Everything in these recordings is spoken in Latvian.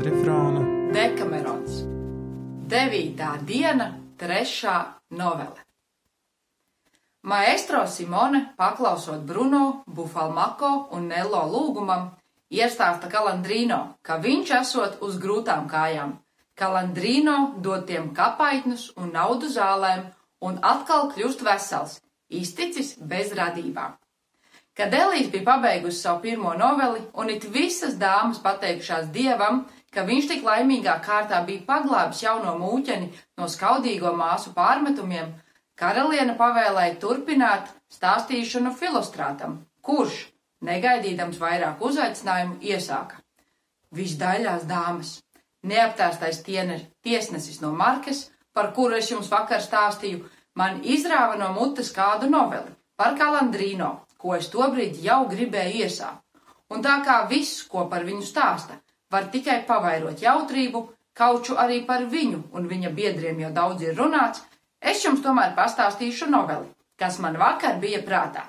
Adrifrāna Dekamerons. Devītā diena, trešā novele. Maestro Simone, paklausot Bruno, Bufalmako un Nello lūgumam, iestāsta Kalandrīno, ka viņš esot uz grūtām kājām. Kalandrīno dod tiem kapaitnus un naudu zālēm un atkal kļūst vesels, izticis bez radībām. Kad Elīze bija pabeigusi savu pirmo noveli, un it visas dāmas pateikušās dievam, ka viņš tik laimīgā kārtā bija paglābis jauno mūķeni no skaudīgo māsu pārmetumiem, karaliene pavēlēja turpināt stāstīšanu filostrātam, kurš, negaidīdams vairāk uzaicinājumu, iesāka. Visdaļās dāmas, neaptēstais tiene, tiesnesis no Markes, par kuru es jums vakar stāstīju, man izrāva no mutes kādu noveli par Kalandrīno, ko es tobrīd jau gribēju iesākt. Un tā kā viss, ko par viņu stāsta, var tikai pavairot jautrību, kauču arī par viņu un viņa biedriem jau daudz ir runāts, es jums tomēr pastāstīšu noveli, kas man vakar bija prātā.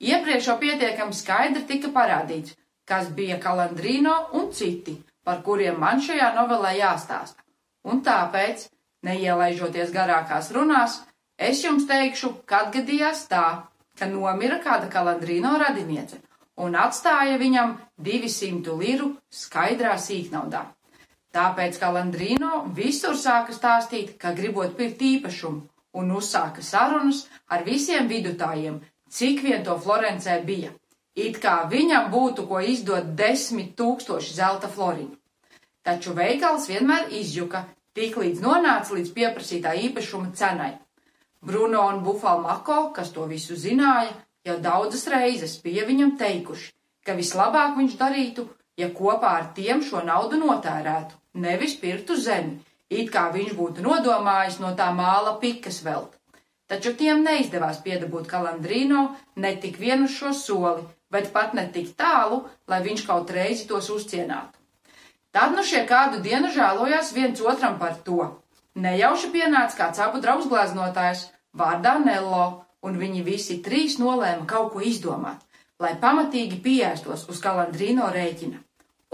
Iepriekš jau pietiekami skaidri tika parādīts, kas bija Kalandrīno un citi, par kuriem man šajā novelē jāstāsta. Un tāpēc, neielaižoties garākās runās, es jums teikšu, kad gadījās tā, ka nomira kāda kalandrīno radiniece un atstāja viņam 200 liru skaidrā sīknaudā. Tāpēc Kalandrīno visur sāka stāstīt, ka gribot pirkt īpašumu, un uzsāka sarunas ar visiem vidutājiem, cik vien to Florencē bija. It kā viņam būtu ko izdot desmit tūkstoši zelta floriņu. Taču veikals vienmēr izjuka, tik līdz nonāca līdz pieprasītā īpašuma cenai. Bruno un Bufalmako, kas to visu zināja, jau daudzas reizes bija viņam teikuši, ka vislabāk viņš darītu, ja kopā ar tiem šo naudu notērētu, nevis pirktu zemi, it kā viņš būtu nodomājis no tā māla pikas velt. Taču tiem neizdevās piedabūt Kalandrīno ne tik vienu šo soli, bet pat ne tik tālu, lai viņš kaut reizi tos uzcienātu. Tad nu šie kādu dienu žēlojās viens otram par to, Nejauši pienāca kāds abu draugs gleznotājs vārdā Nello, un viņi visi trīs nolēma kaut ko izdomāt, lai pamatīgi pieēstos uz Kalandrīno rēķina.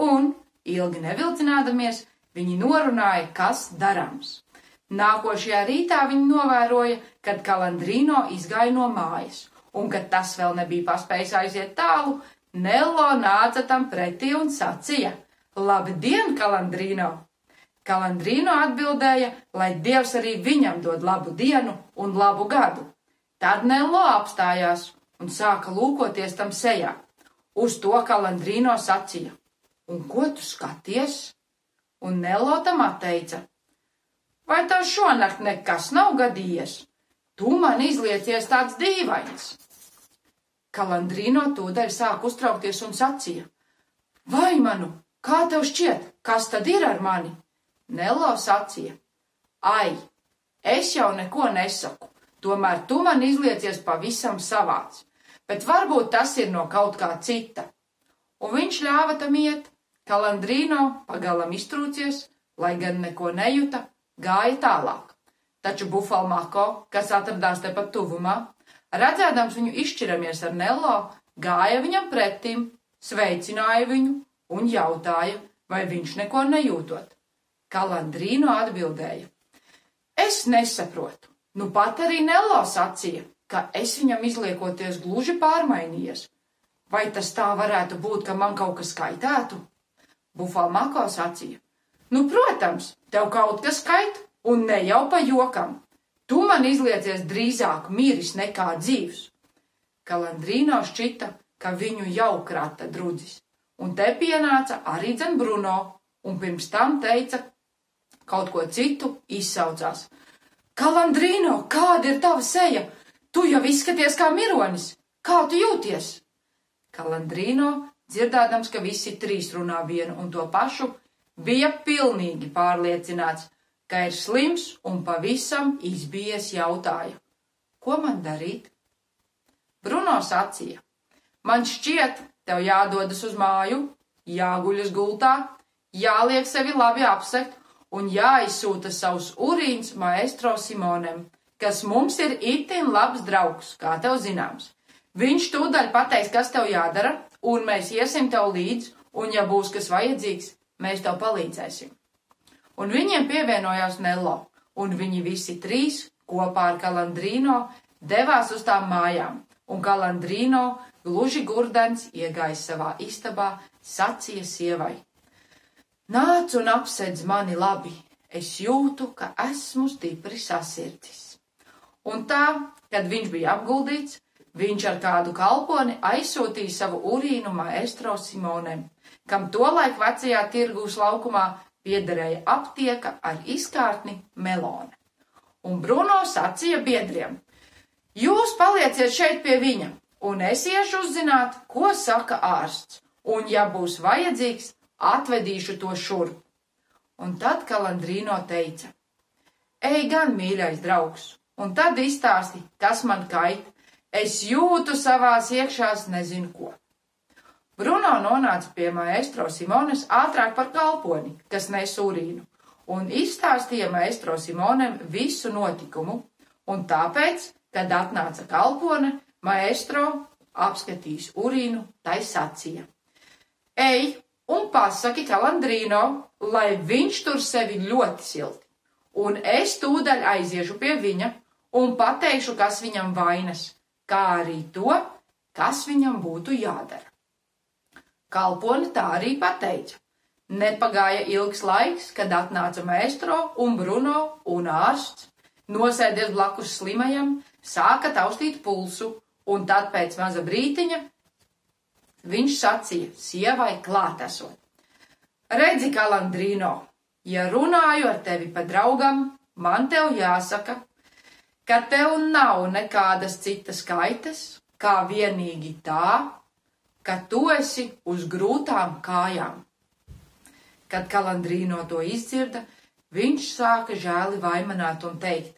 Un, ilgi nevilcinādamies, viņi norunāja, kas darāms. Nākošajā rītā viņi novēroja, kad Kalandrīno izgāja no mājas, un, kad tas vēl nebija paspējis aiziet tālu, Nello nāca tam pretī un sacīja: Labdien, Kalandrīno! Kalandrīno atbildēja, lai Dievs arī viņam dod labu dienu un labu gadu. Tad Nello apstājās un sāka lūkoties tam sejā. Uz to Kalandrīno sacīja: Un ko tu skaties? Un Nello tam atteica: Vai tev šonakt nekas nav gadījies? Tu man izliecies tāds dīvains. Kalandrīno tūdaļ sāk uztraukties un sacīja: Vai manu, kā tev šķiet, kas tad ir ar mani? Nello sacīja: Ai, es jau neko nesaku, tomēr tu man izliecies pavisam savāds, bet varbūt tas ir no kaut kā cita. Un viņš ļāva tam iet, Kalandrīno pagalam iztrūcies, lai gan neko nejuta, gāja tālāk. Taču Bufalmako, kas atradās tepat tuvumā, redzēdams viņu izšķiramies ar Nello, gāja viņam pretim, sveicināja viņu un jautāja, vai viņš neko nejūtot. Kalandrīno atbildēja: Es nesaprotu. Nu pat arī Nello sacīja, ka es viņam izliekoties gluži pārmainījies. Vai tas tā varētu būt, ka man kaut kas skaitētu? Bufalmako sacīja: Nu, protams, tev kaut kas skait, un ne jau pa jokam. Tu man izliecies drīzāk miris nekā dzīvs. Kalandrīno šķita, ka viņu jau krata drudzis, un te pienāca arī dzen Bruno, un pirms tam teica, kaut ko citu, izsaucās. Kalandrīno, kāda ir tava seja? Tu jau izskaties kā mironis. Kā tu jūties? Kalandrīno, dzirdēdams, ka visi trīs runā vienu un to pašu, bija pilnīgi pārliecināts, ka ir slims un pavisam izbijies jautāja. Ko man darīt? Bruno sacīja, man šķiet, tev jādodas uz māju, jāguļas gultā, jāliek sevi labi apsekt un jāizsūta savus urīns maestro Simonem, kas mums ir itin labs draugs, kā tev zināms. Viņš tūdaļ pateiks, kas tev jādara, un mēs iesim tev līdzi, un ja būs kas vajadzīgs, mēs tev palīdzēsim. Un viņiem pievienojās Nello, un viņi visi trīs kopā ar Kalandrīno devās uz tām mājām, un Kalandrīno gluži gurdens iegāja savā istabā, sacīja sievai: Nāc un apsedz mani labi, es jūtu, ka esmu stipri sasirdis. Un tā, kad viņš bija apguldīts, viņš ar kādu kalponi aizsūtīja savu urīnu maestro Simonem, kam tolaik vecajā tirgus laukumā piederēja aptieka ar izkārtni melone. Un Bruno sacīja biedriem: Jūs palieciet šeit pie viņa, un es iešu uzzināt, ko saka ārsts, un ja būs vajadzīgs, atvedīšu to šurp. Un tad Kalandrīno teica: Ej gan, mīļais draugs, un tad izstāsti, kas man kait. Es jūtu savās iekšās nezinu ko. Bruno nonāca pie maestro Simones ātrāk par kalponi, kas nes urīnu, un izstāstīja maestro Simonem visu notikumu, un tāpēc, kad atnāca kalpone, maestro apskatīs urīnu, tai sacīja. Ej, un pasaki Kalandrīno, lai viņš tur sevi ļoti silti, un es tūdaļ aiziešu pie viņa un pateikšu, kas viņam vainas, kā arī to, kas viņam būtu jādara. Kalponi tā arī pateica. Nepagāja ilgs laiks, kad atnāca maestro un Bruno un ārsts, nosēdies blakus slimajam, sāka taustīt pulsu, un tad pēc maza brītiņa viņš sacīja sievai klātesot. Redzi, Kalandrīno, ja runāju ar tevi pa draugam, man tev jāsaka, ka tev nav nekādas citas kaitas, kā vienīgi tā, ka tu esi uz grūtām kājām. Kad Kalandrīno to izdzirda, viņš sāka žēli vaimanāt un teikt: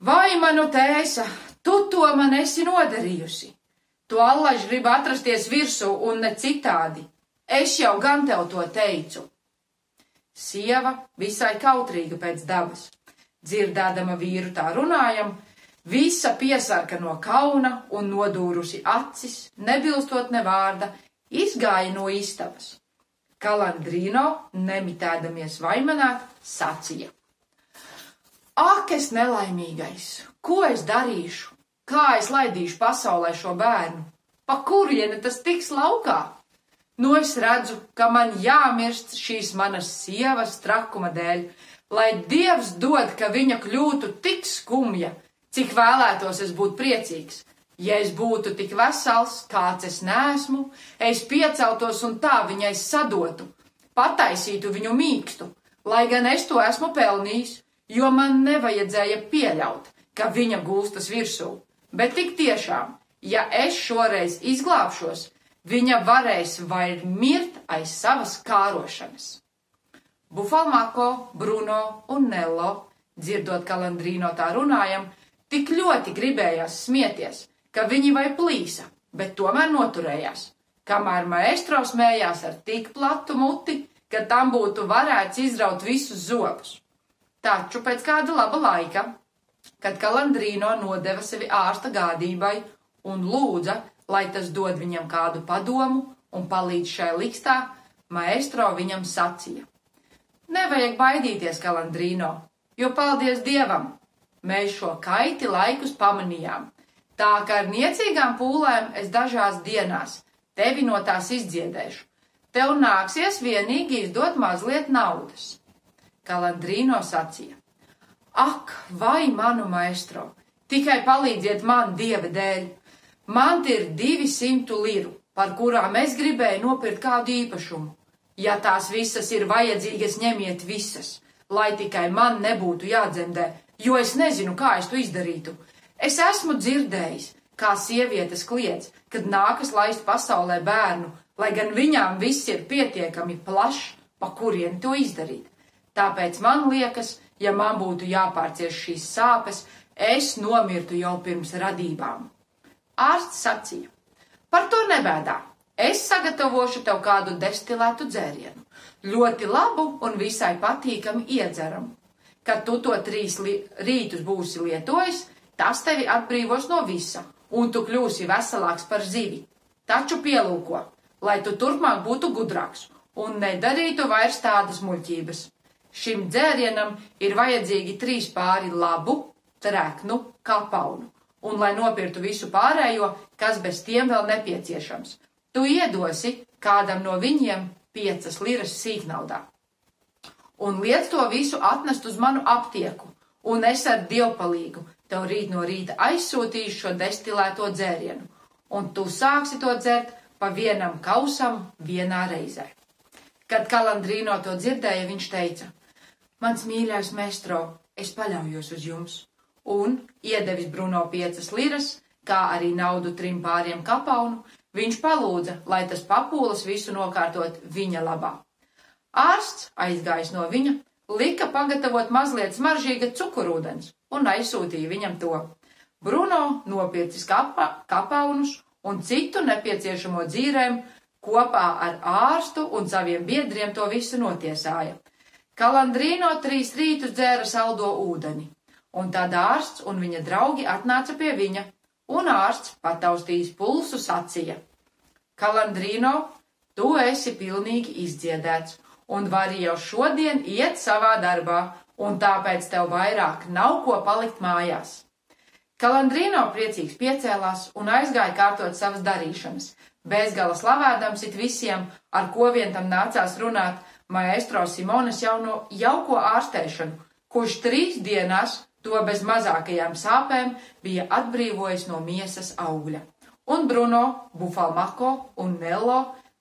Vai manu tēsa, tu to man esi nodarījusi? Tu allaž grib atrasties virsū un ne citādi. Es jau gan tev to teicu. Sieva visai kautrīga pēc dabas. Dzirdēdama vīru tā runājam, visa piesarka no kauna un nodūrusi acis, nebilstot ne vārda, izgāja no istabas. Kalandrino, nemitēdamies vaimanāt, sacīja. Ak, es nelaimīgais, ko es darīšu? Kā es laidīšu pasaulē šo bērnu? Pa kurieni tas tiks laukā? Nu es redzu, ka man jāmirst šīs manas sievas trakuma dēļ, lai Dievs dod, ka viņa kļūtu tik skumja, cik vēlētos es būt priecīgs. Ja es būtu tik vesels, kāds es nesmu, es pieceltos un tā viņai sadotu, pataisītu viņu mīkstu, lai gan es to esmu pelnījis, jo man nevajadzēja pieļaut, ka viņa gulstas virsū. Bet tik tiešām, ja es šoreiz izglābšos, viņa varēs vai mirt aiz savas kārošanas. Bufalmako, Bruno un Nello, dzirdot kalandrīno tā runājam, tik ļoti gribējās smieties, ka viņi vai plīsa, bet tomēr noturējās, kamēr maestro smējās ar tik platu muti, ka tam būtu varēts izraut visus zobus. Taču pēc kāda laba laika kad Kalandrīno nodeva sevi ārsta gādībai un lūdza, lai tas dod viņam kādu padomu un palīdz šai likstā, maestro viņam sacīja. Nevajag baidīties, Kalandrīno, jo paldies Dievam, mēs šo kaiti laikus pamanījām, tā ka ar niecīgām pūlēm es dažās dienās tevi no tās izdziedēšu. Tev nāksies vienīgi izdot mazliet naudas. Kalandrīno sacīja. Ak, vai manu maestro, tikai palīdziet man dieva dēļ. Man ir divi simtu liru, par kurām es gribēju nopirkt kādu īpašumu. Ja tās visas ir vajadzīgas, ņemiet visas, lai tikai man nebūtu jādzemdē, jo es nezinu, kā es to izdarītu. Es esmu dzirdējis, kā sievietes kliedz, kad nākas laist pasaulē bērnu, lai gan viņām viss ir pietiekami plašs, pa kurien to izdarīt. Tāpēc man liekas, ja man būtu jāpārcieš šīs sāpes, es nomirtu jau pirms radībām. Ārsts sacīja: Par to nebēdā. Es sagatavošu tev kādu destilētu dzērienu, ļoti labu un visai patīkami iedzeramu. Kad tu to trīs rītus būsi lietojis, tas tevi atbrīvos no visa, un tu kļūsi veselāks par zivi. Taču pielūko, lai tu turpmāk būtu gudrāks, un nedarītu vairs tādas muļķības. Šim dzērienam ir vajadzīgi trīs pāri labu, treknu kapaunu, un lai nopirktu visu pārējo, kas bez tiem vēl nepieciešams. Tu iedosi kādam no viņiem piecas liras sīknaudā. Un liec to visu atnest uz manu aptieku, un es ar dievpalīgu tev rīt no rīta aizsūtīšu šo destilēto dzērienu, un tu sāksi to dzert pa vienam kausam vienā reizē. Kad Kalandrīno to dzirdēja, viņš teica: Mans mīļais mestro, es paļaujos uz jums, un iedevis Bruno piecas liras, kā arī naudu trim pāriem kapaunu, viņš palūdza, lai tas papūlas visu nokārtot viņa labā. Ārsts aizgājis no viņa, lika pagatavot mazliet smaržīga cukurūdens un aizsūtīja viņam to. Bruno nopircis kapa, kapaunus un citu nepieciešamo dzīrēm, kopā ar ārstu un saviem biedriem to visu notiesāja. Kalandrīno trīs rītus dzēra saldo ūdeni, un tad ārsts un viņa draugi atnāca pie viņa, un ārsts pataustījis pulsu sacīja. Kalandrīno, tu esi pilnīgi izdziedēts, un vari jau šodien iet savā darbā, un tāpēc tev vairāk nav ko palikt mājās. Kalandrīno priecīgs piecēlās un aizgāja kārtot savas darīšanas, bezgala slavādams it visiem, ar ko vien tam nācās runāt, maestro Simonas jauno jauko ārstēšanu, kurš trīs dienās to bez mazākajām sāpēm bija atbrīvojis no miesas augļa. Un Bruno, Bufalmako un Nello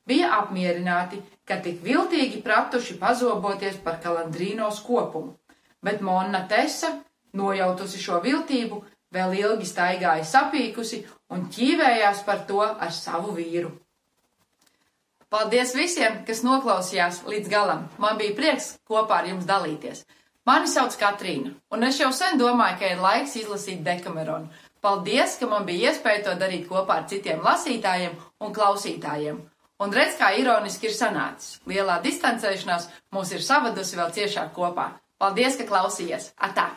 bija apmierināti, ka tik viltīgi pratuši pazoboties par kalandrīnos kopumu, bet Monna Tesa, nojautusi šo viltību, vēl ilgi staigāja sapīkusi un ķīvējās par to ar savu vīru. Paldies visiem, kas noklausījās līdz galam. Man bija prieks kopā ar jums dalīties. Mani sauc Katrīna, un es jau sen domāju, ka ir laiks izlasīt Dekameronu. Paldies, ka man bija iespēja to darīt kopā ar citiem lasītājiem un klausītājiem. Un redz, kā ironiski ir sanācis. Lielā distancēšanās mūs ir savadusi vēl ciešāk kopā. Paldies, ka klausījies! Atā!